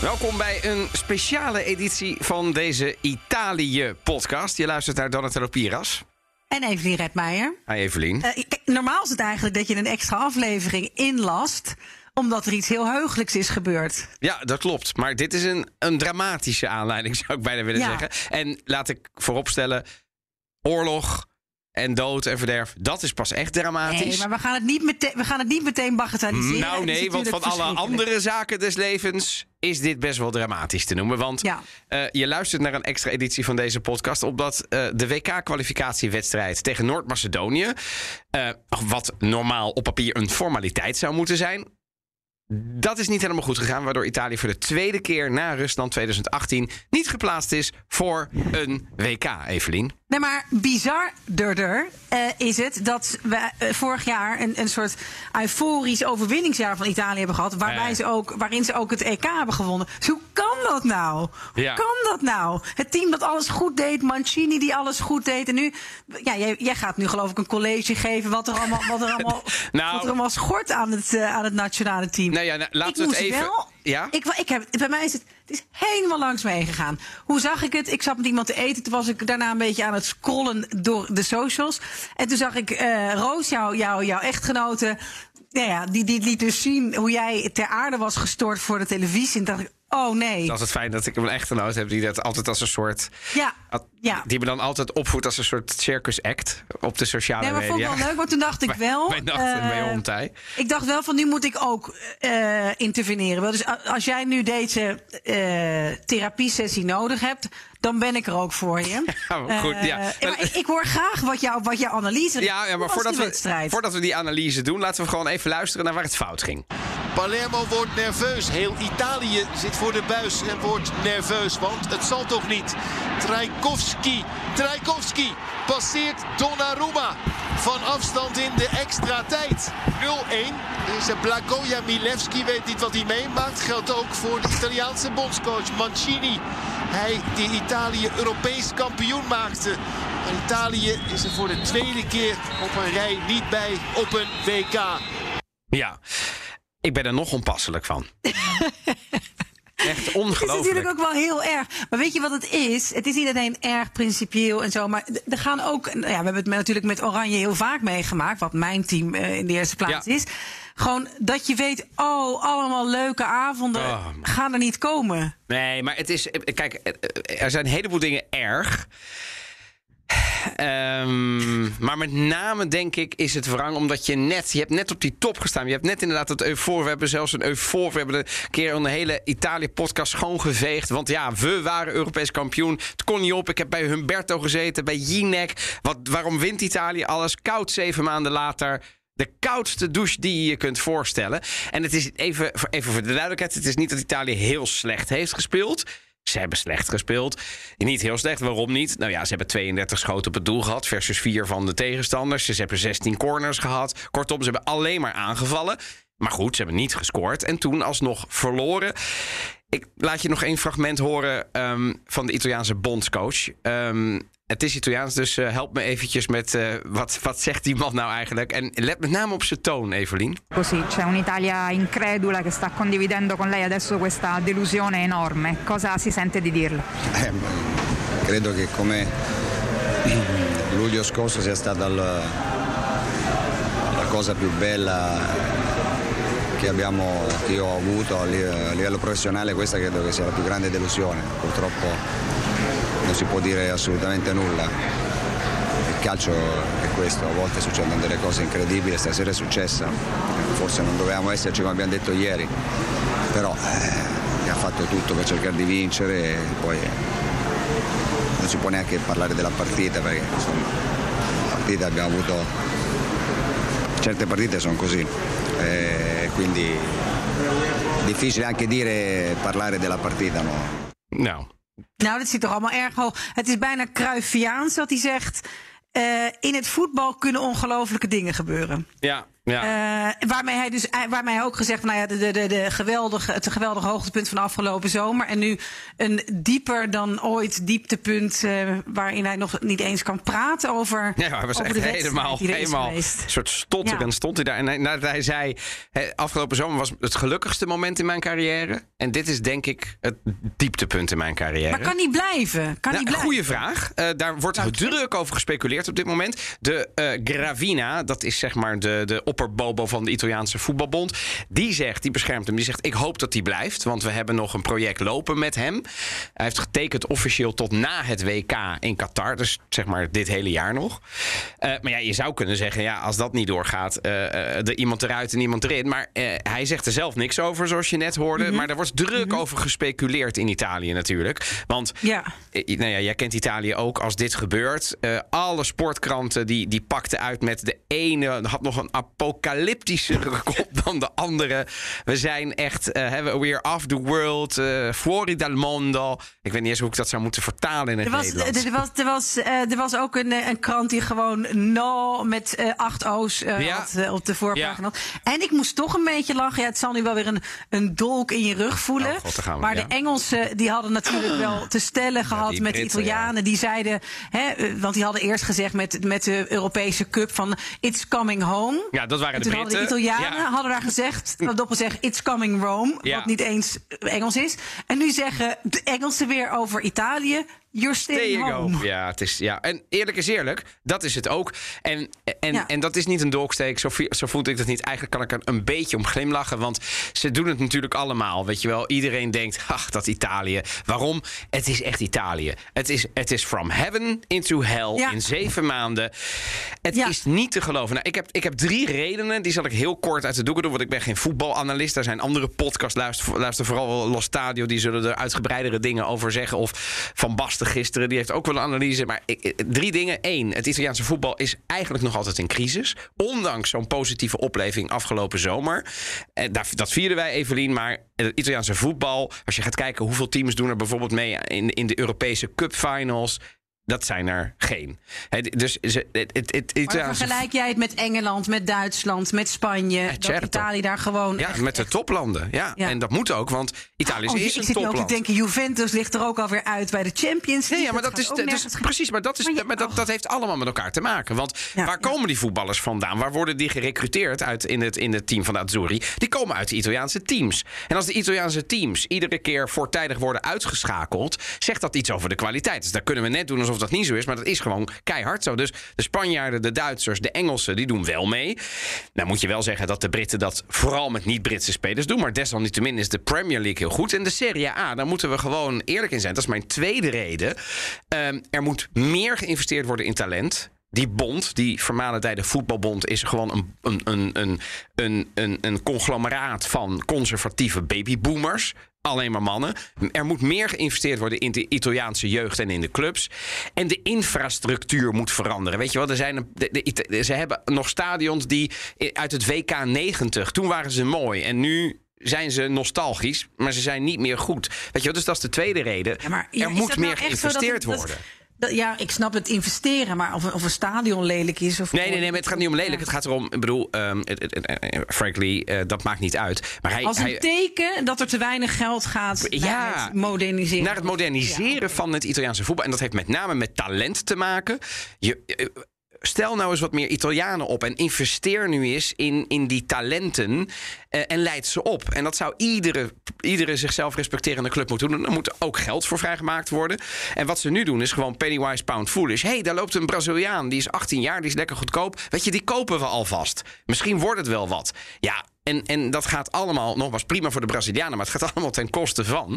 Welkom bij een speciale editie van deze Italië-podcast. Je luistert naar Donatello Piras. En Evelien Redmeijer. Hi Evelien. Uh, normaal is het eigenlijk dat je een extra aflevering inlast omdat er iets heel heugelijks is gebeurd. Ja, dat klopt. Maar dit is een, een dramatische aanleiding, zou ik bijna willen Ja. zeggen. En laat ik vooropstellen, oorlog en dood en verderf, dat is pas echt dramatisch. Nee, maar we gaan het niet meteen, we gaan het niet meteen bagatelliseren. Nou nee, want van alle andere zaken des levens is dit best wel dramatisch te noemen. Want Ja. eh, je luistert naar een extra editie van deze podcast... omdat eh, de WK-kwalificatiewedstrijd tegen Noord-Macedonië... eh, wat normaal op papier een formaliteit zou moeten zijn... Dat is niet helemaal goed gegaan, waardoor Italië voor de tweede keer na Rusland 2018 niet geplaatst is voor een WK, Evelien. Nee, maar bizarder eh, is het dat we eh, vorig jaar een, een soort euforisch overwinningsjaar van Italië hebben gehad. Waarbij Eh. ze ook, waarin ze ook het EK hebben gewonnen. Dus hoe kan dat nou? Hoe Ja. kan dat nou? Het team dat alles goed deed, Mancini die alles goed deed. En nu, ja, jij, jij gaat nu geloof ik een college geven wat er allemaal, wat er allemaal, Nou. wat er allemaal schort aan het, aan het nationale team. Nou ja, nou, laten ik we het even- Wel, Ja? Ik, ik heb, bij mij is het, het is helemaal langs me heen gegaan. Hoe zag ik het? Ik zat met iemand te eten. Toen was ik daarna een beetje aan het scrollen door de socials. En toen zag ik eh, Roos, jou, jou, jouw echtgenote. Nou ja, die, die liet dus zien hoe jij ter aarde was gestort voor de televisie. En dacht ik, oh nee. Het is altijd fijn dat ik een echtgenoot heb die dat altijd als een soort... Ja, ja. Die me dan altijd opvoedt als een soort circus act op de sociale Nee, maar vond ik media. wel leuk, maar toen dacht ik wel. bij nacht en bij eh, ontij. Ik dacht wel van nu moet ik ook eh, interveneren. Dus als jij nu deze eh therapiesessie nodig hebt, dan ben ik er ook voor je. Ja, goed, Eh, ja. maar ik, ik hoor graag wat, jou, wat jouw analyse Ja, ja maar voordat we, voordat we die analyse doen, laten we gewoon even luisteren naar waar het fout ging. Palermo wordt nerveus. Heel Italië zit voor de buis en wordt nerveus. Want het zal toch niet. Trajkovski. Trajkovski passeert Donnarumma. Van afstand in de extra tijd. 0-1. Deze Blagoja Milewski weet niet wat hij meemaakt. Geldt ook voor de Italiaanse bondscoach Mancini. Hij die Italië Europees kampioen maakte. Maar Italië is er voor de tweede keer op een rij niet bij op een WK. Ja, ik ben er nog onpasselijk van. Echt Het is ongelooflijk. natuurlijk ook wel heel erg. Maar weet je wat het is? Het is niet alleen erg principieel en zo. Maar er gaan ook. nou Ja, we hebben het natuurlijk met Oranje heel vaak meegemaakt. Wat mijn team eh, in de eerste plaats Ja. is. Gewoon dat je weet, oh, allemaal leuke avonden Oh. gaan er niet komen. Nee, maar het is. Kijk, er zijn een heleboel dingen erg. Ehm, maar met name denk ik is het wrang omdat je net, je hebt net op die top gestaan. Je hebt net inderdaad het eufoor. We hebben zelfs een eufoor. We hebben een keer een hele Italië-podcast schoongeveegd. Want ja, we waren Europees kampioen. Het kon niet op. Ik heb bij Humberto gezeten, bij Jinek. Wat, waarom wint Italië alles? Koud zeven maanden later. De koudste douche die je je kunt voorstellen. En het is even, even voor de duidelijkheid: het is niet dat Italië heel slecht heeft gespeeld. Ze hebben slecht gespeeld. Niet heel slecht. Waarom niet? Nou ja, ze hebben 32 schoten op het doel gehad. Versus 4 van de tegenstanders. Ze hebben 16 corners gehad. Kortom, ze hebben alleen maar aangevallen. Maar goed, ze hebben niet gescoord. En toen alsnog verloren. Ik laat je nog één fragment horen ehm, van de Italiaanse bondscoach. Ehm, het is Italiaans, dus eh, help me eventjes met eh, wat, wat zegt die man nou eigenlijk. En let met name op zijn toon, Evelien. Così c'è un'Italia incredula che sta condividendo con lei adesso questa delusione enorme. Cosa si sente di dirle? Eh, credo che come luglio scorso sia stata la, la cosa più bella che, abbiamo, che io ho avuto a livello professionale, questa credo che sia la più grande delusione. Purtroppo non si può dire assolutamente nulla. Il calcio è questo, a volte succedono delle cose incredibili, stasera è successa, forse non dovevamo esserci come abbiamo detto ieri, però eh, ha fatto tutto per cercare di vincere e poi non si può neanche parlare della partita perché insomma la partita abbiamo avuto certe partite sono così. Eh, quindi difficile anche dire parlare della partita. No? Nou, Nou, dat zit toch allemaal erg hoog. Het is bijna Cruyffiaans wat hij zegt. eh, in het voetbal kunnen ongelofelijke dingen gebeuren. ja, ja. Eh, waarmee hij dus eh, waarmee hij ook gezegd nou ja, de, de, de, geweldige, het geweldige hoogtepunt van de afgelopen zomer. En nu een dieper dan ooit dieptepunt. eh, waarin hij nog niet eens kan praten over. Ja, hij was over echt helemaal, helemaal een soort stotterend Ja. stond hij daar. En hij, nadat hij zei, afgelopen zomer was het gelukkigste moment in mijn carrière. En dit is denk ik het dieptepunt in mijn carrière. Maar kan niet blijven? Kan Nou, niet blijven? goeie vraag. Daar wordt druk over gespeculeerd op dit moment. De Gravina, dat is zeg maar de, de opperbobo van de Italiaanse voetbalbond. Die zegt, die beschermt hem. Die zegt, ik hoop dat hij blijft. Want we hebben nog een project lopen met hem. Hij heeft getekend officieel tot na het WK in Qatar. Dus zeg maar dit hele jaar nog. Eh, maar ja, je zou kunnen zeggen, ja, als dat niet doorgaat, eh, er iemand eruit en iemand erin. Maar hij zegt er zelf niks over, zoals je net hoorde. Mhm. Maar er wordt druk over gespeculeerd in Italië natuurlijk. Want Ja. nou ja, jij kent Italië ook als dit gebeurt. Alle sportkranten die, die pakten uit met de ene had nog een apocalyptische kop dan de andere. We zijn echt, we we're off the world, eh fuori dal mondo. Ik weet niet eens hoe ik dat zou moeten vertalen in het Er was, Nederlands. er, was, er, was, eh, er was ook een, een krant die gewoon no met acht O's Ja. had, op de voorpagina. Ja. En ik moest toch een beetje lachen. Ja, het zal nu wel weer een, een dolk in je rug voelen. Oh, God, we, maar ja. de Engelsen die hadden natuurlijk wel te stellen gehad met de Italianen. Die zeiden, hè, want die hadden eerst gezegd met, met de Europese Cup van it's coming home. Ja, dat waren En de toen hadden de Britten. Italianen Ja. hadden daar gezegd, dat op gezegd, it's coming Rome. Ja. Wat niet eens Engels is. En nu zeggen de Engelsen weer over Italië, you're staying home. Ja, het is, ja, en eerlijk is eerlijk, dat is het ook. En, en, Ja. en dat is niet een dolksteek, zo, zo voelde ik dat niet. Eigenlijk kan ik er een beetje om glimlachen, want ze doen het natuurlijk allemaal. Weet je wel, iedereen denkt, ach, dat Italië. Waarom? Het is echt Italië. Het is, het is from heaven into hell Ja. in zeven maanden. Het Ja. is niet te geloven. Nou, ik, heb, ik heb drie redenen, die zal ik heel kort uit de doeken doen, want ik ben geen voetbalanalist. Daar zijn andere podcasts, luister, luister vooral Los Stadio, die zullen er uitgebreidere dingen over zeggen. Of Van Basten gisteren, die heeft ook wel een analyse. Maar drie dingen. Eén, het Italiaanse voetbal is eigenlijk nog altijd in crisis. Ondanks zo'n positieve opleving afgelopen zomer. Eh, dat vierden wij, Evelien. Maar het Italiaanse voetbal, als je gaat kijken hoeveel teams doen er bijvoorbeeld mee in, in de Europese Cup Finals. Dat zijn er geen. Dus ze- het, het, het Maar vergelijk jij het met Engeland, met Duitsland, met Spanje? dat certo. Italië daar gewoon. Ja, echt- met de echt- toplanden. Ja. Ja. En dat moet ook, want Italië Oh, is ik een zit ook te denken, Juventus ligt er ook alweer uit bij de Champions League. Nee, ja, maar dat, is, dat ge- precies. Maar, dat, is, Maar je- maar dat, oh. dat heeft allemaal met elkaar te maken. Want Ja, waar komen die voetballers vandaan? Waar worden die gerecruiteerd uit in het, in het team van de Azzurri? Die komen uit de Italiaanse teams. En als de Italiaanse teams iedere keer voortijdig worden uitgeschakeld, zegt dat iets over de kwaliteit. Dus daar kunnen we net doen alsof dat niet zo is, maar dat is gewoon keihard zo. Dus de Spanjaarden, de Duitsers, de Engelsen, die doen wel mee. Nou moet je wel zeggen dat de Britten dat vooral met niet-Britse spelers doen. Maar desalniettemin is de Premier League heel goed. En de Serie A, daar moeten we gewoon eerlijk in zijn. Dat is mijn tweede reden. Ehm, er moet meer geïnvesteerd worden in talent. Die bond, die vermalendijde voetbalbond, is gewoon een, een, een, een, een, een, een conglomeraat van conservatieve babyboomers. Alleen maar mannen. Er moet meer geïnvesteerd worden in de Italiaanse jeugd en in de clubs. En de infrastructuur moet veranderen. Weet je wel, er zijn een, de, de Ita- ze hebben nog stadions die uit het WK 90. Toen waren ze mooi. En nu zijn ze nostalgisch, maar ze zijn niet meer goed. Weet je wel, dus dat is de tweede reden. Ja, maar ja, er moet meer nou dat- geïnvesteerd worden. dat- ja, ik snap het investeren, maar of, een- of een stadion lelijk is. Of Nee, nee, nee, maar het gaat niet om lelijk. Het gaat erom, ik bedoel, ehm, het- het- eh, frankly, eh, dat maakt niet uit. Maar hij, Als een hij, teken dat er te weinig geld gaat Ja, naar het moderniseren. naar het moderniseren van het Italiaanse voetbal. En dat heeft met name met talent te maken. Je, eh, stel nou eens wat meer Italianen op en investeer nu eens in, in die talenten eh, en leid ze op. En dat zou iedere, iedere zichzelf respecterende club moeten doen. Er moet ook geld voor vrijgemaakt worden. En wat ze nu doen is gewoon pennywise pound foolish. hey, daar loopt een Braziliaan, die is 18 jaar, die is lekker goedkoop. Weet je, die kopen we alvast. Misschien wordt het wel wat. Ja, en, en dat gaat allemaal, nogmaals, prima voor de Brazilianen, maar het gaat allemaal ten koste van.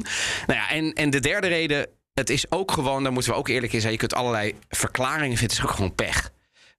Nou ja, en, en de derde reden, het is ook gewoon, daar moeten we ook eerlijk in zijn, je kunt allerlei verklaringen vinden, het is ook gewoon pech.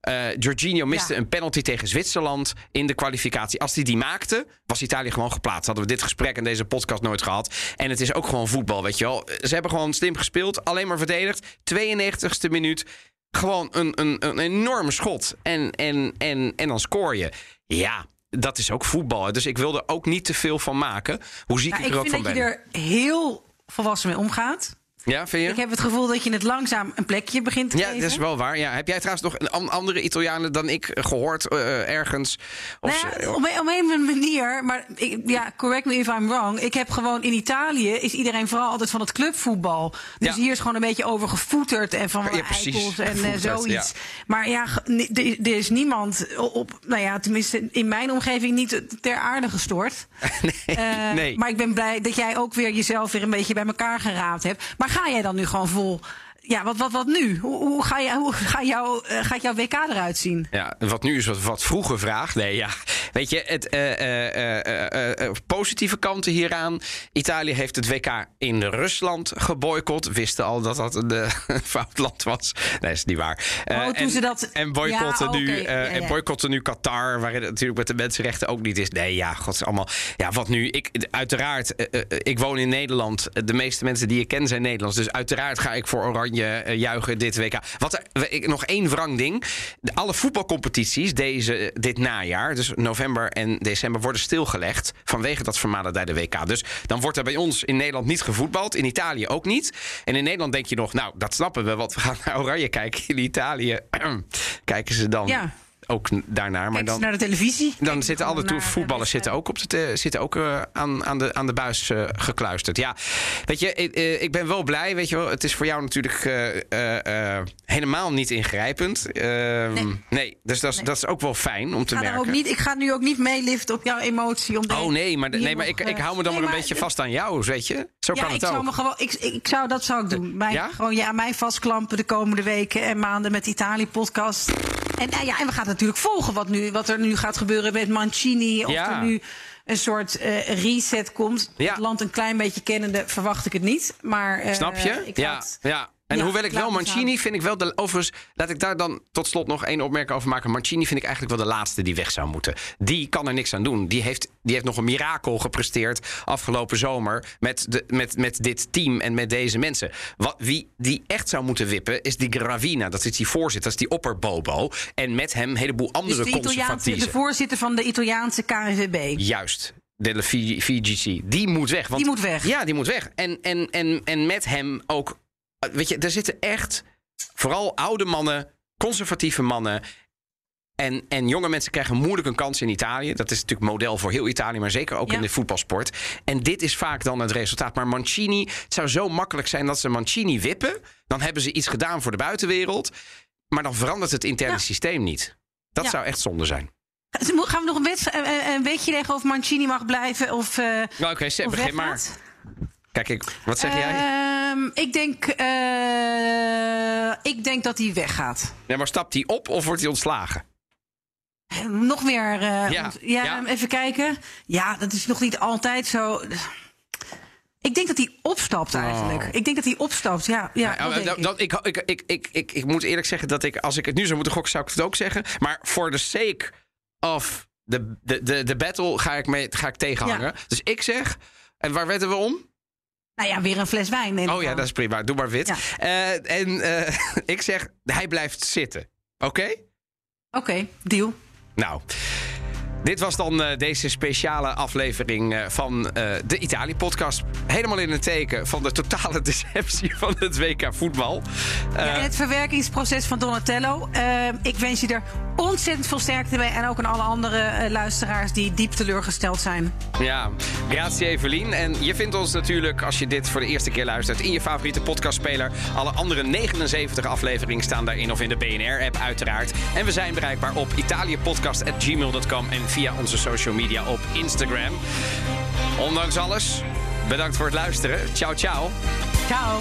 Eh Jorginho miste Ja. een penalty tegen Zwitserland in de kwalificatie. Als hij die maakte, was Italië gewoon geplaatst. Hadden we dit gesprek en deze podcast nooit gehad. En het is ook gewoon voetbal, weet je wel. Ze hebben gewoon slim gespeeld, alleen maar verdedigd. 92e minuut. gewoon een, een, een enorm schot. En, en, en, en dan scoor je. Ja, dat is ook voetbal. Dus ik wil er ook niet te veel van maken. Hoe ziek Nou, ik ik er ook vind van dat ben. je er heel volwassen mee omgaat. Ja, vind je? Ik heb het gevoel dat je het langzaam een plekje begint te Ja, geven. dat is wel waar. Ja. Heb jij trouwens nog een an- andere Italianen dan ik gehoord eh, ergens? Of Nou ja, op, een, op een manier, maar ik, ja, correct me if I'm wrong. Ik heb gewoon in Italië is iedereen vooral altijd van het clubvoetbal. Dus Ja. hier is gewoon een beetje over gevoeterd en van Ja, ja, precies. eikels en eh, zoiets. ja. Maar ja, er is niemand op, nou ja, tenminste in mijn omgeving niet ter aarde gestoord. nee, Eh, nee. Maar ik ben blij dat jij ook weer jezelf weer een beetje bij elkaar geraapt hebt. Maar ga jij dan nu gewoon vol? Ja, wat, wat, wat nu? Hoe, hoe, ga, je, hoe ga eh, gaat jouw WK eruit zien? Ja, wat nu is wat, wat vroege vraag. Nee, ja. Weet je, het eh, eh, eh, positieve kanten hieraan. Italië heeft het WK in Rusland geboycott. Wisten al dat dat een fout land was. Nee, is niet waar. Oh, en, ze dat- En boycotten, Ja, nu, Ja, en boycotten nu Qatar, waarin het natuurlijk met de mensenrechten ook niet is. Nee, ja, god, is allemaal. Ja, wat nu? Ik, uiteraard, ik woon in Nederland. De meeste mensen die ik ken zijn Nederlands. Dus uiteraard ga ik voor Oranje juichen dit WK. Wat er, ik, nog één wrang ding. Alle voetbalcompetities deze, dit najaar, dus november en december, worden stilgelegd vanwege dat vermalendijde WK. Dus dan wordt er bij ons in Nederland niet gevoetbald, in Italië ook niet. En in Nederland denk je nog, nou, dat snappen we, want we gaan naar Oranje kijken. In Italië kijken ze dan Ja. Ook daarnaar. Maar dan, naar de televisie. dan zitten alle toe- voetballers zitten ook, op de, te- zitten ook eh, aan, aan, de, aan de buis eh, gekluisterd. Ja, weet je, ik, eh, ik ben wel blij. Weet je wel, het is voor jou natuurlijk helemaal niet ingrijpend. Ehm, nee. dus dat is, dat is ook wel fijn om te Ik ga, er merken. ook niet, ik ga nu ook niet meeliften op jouw emotie. Om Oh nee, maar, nee, maar nog, ik, ik hou me dan nee, maar een beetje vast aan jou, weet je? Zo Ja, kan ik het zou, ook. me gewoon, ik, ik zou dat zou ik doen. Mij, Ja? Gewoon ja, aan mij vastklampen de komende weken en maanden met Italië-podcast. En, nou ja, en we gaan natuurlijk volgen wat, nu, wat er nu gaat gebeuren met Mancini. Of Ja. er nu een soort eh, reset komt. Ja. Het land een klein beetje kennende verwacht ik het niet. Maar, eh, Snap je? Ik ga Ja, ja. En Ja, hoewel ik wel Mancini vind ik wel de overigens laat ik daar dan tot slot nog één opmerking over maken. Mancini vind ik eigenlijk wel de laatste die weg zou moeten. Die kan er niks aan doen. Die heeft, die heeft nog een mirakel gepresteerd afgelopen zomer met, de, met, met dit team en met deze mensen. Wat, wie die echt zou moeten wippen is die Gravina. Dat is die voorzitter, dat is die opperbobo. En met hem een heleboel Dus andere de, Italiaanse, de conservatieven. voorzitter van de Italiaanse KNVB. Juist. De VGC. Die moet weg. Want, Die moet weg. Ja, die moet weg. En, en, en, en met hem ook. Eh, Weet je, er zitten echt vooral oude mannen, conservatieve mannen. En, en jonge mensen krijgen moeilijk een kans in Italië. Dat is natuurlijk model voor heel Italië, maar zeker ook Ja. in de voetbalsport. En dit is vaak dan het resultaat. Maar Mancini, het zou zo makkelijk zijn dat ze Mancini wippen. Dan hebben ze iets gedaan voor de buitenwereld. Maar dan verandert het interne Ja. systeem niet. Dat Ja. zou echt zonde zijn. Gaan we nog een, wedstrijd, een, een beetje leggen of Mancini mag blijven of, eh Nou, oké, begin maar. Kijk, ik, wat zeg jij? Ehm, ik, denk, eh, ik denk dat hij weggaat. Ja, maar stapt hij op of wordt hij ontslagen? Eh, Nog meer. eh, Ja, ont- ja, ja. even kijken. Ja, dat is nog niet altijd zo. Ik denk dat hij opstapt eigenlijk. Ik denk dat hij opstapt. Ja, ja, Oh. Ja, dat denk dat- ik. ik, ik, ik, ik, ik, moet eerlijk zeggen dat ik, als ik het nu zou moeten gokken, zou ik het ook zeggen. Maar for the sake of the, the, the, the battle ga ik, mee, ga ik tegenhangen. Dus ik zeg, en waar wetten we om? Nou ja, weer een fles wijn. neem Oh ja, dat is prima. Doe maar wit. Ja. Eh, en eh, ik zeg, hij blijft zitten. Oké? Oké, deal. Nou, dit was dan eh, deze speciale aflevering eh, van eh, de Italië-podcast. Helemaal in het teken van de totale deceptie van het WK voetbal. Ja, en het verwerkingsproces van Donatello. Ik wens je er ontzettend veel sterkte mee. En ook aan alle andere luisteraars die diep teleurgesteld zijn. Ja, grazie Evelien. En je vindt ons natuurlijk, als je dit voor de eerste keer luistert, in je favoriete podcastspeler. Alle andere 79 afleveringen staan daarin of in de BNR-app uiteraard. En we zijn bereikbaar op italiëpodcast.gmail.com en via onze social media op Instagram. Ondanks alles, bedankt voor het luisteren. Ciao, ciao. Ciao.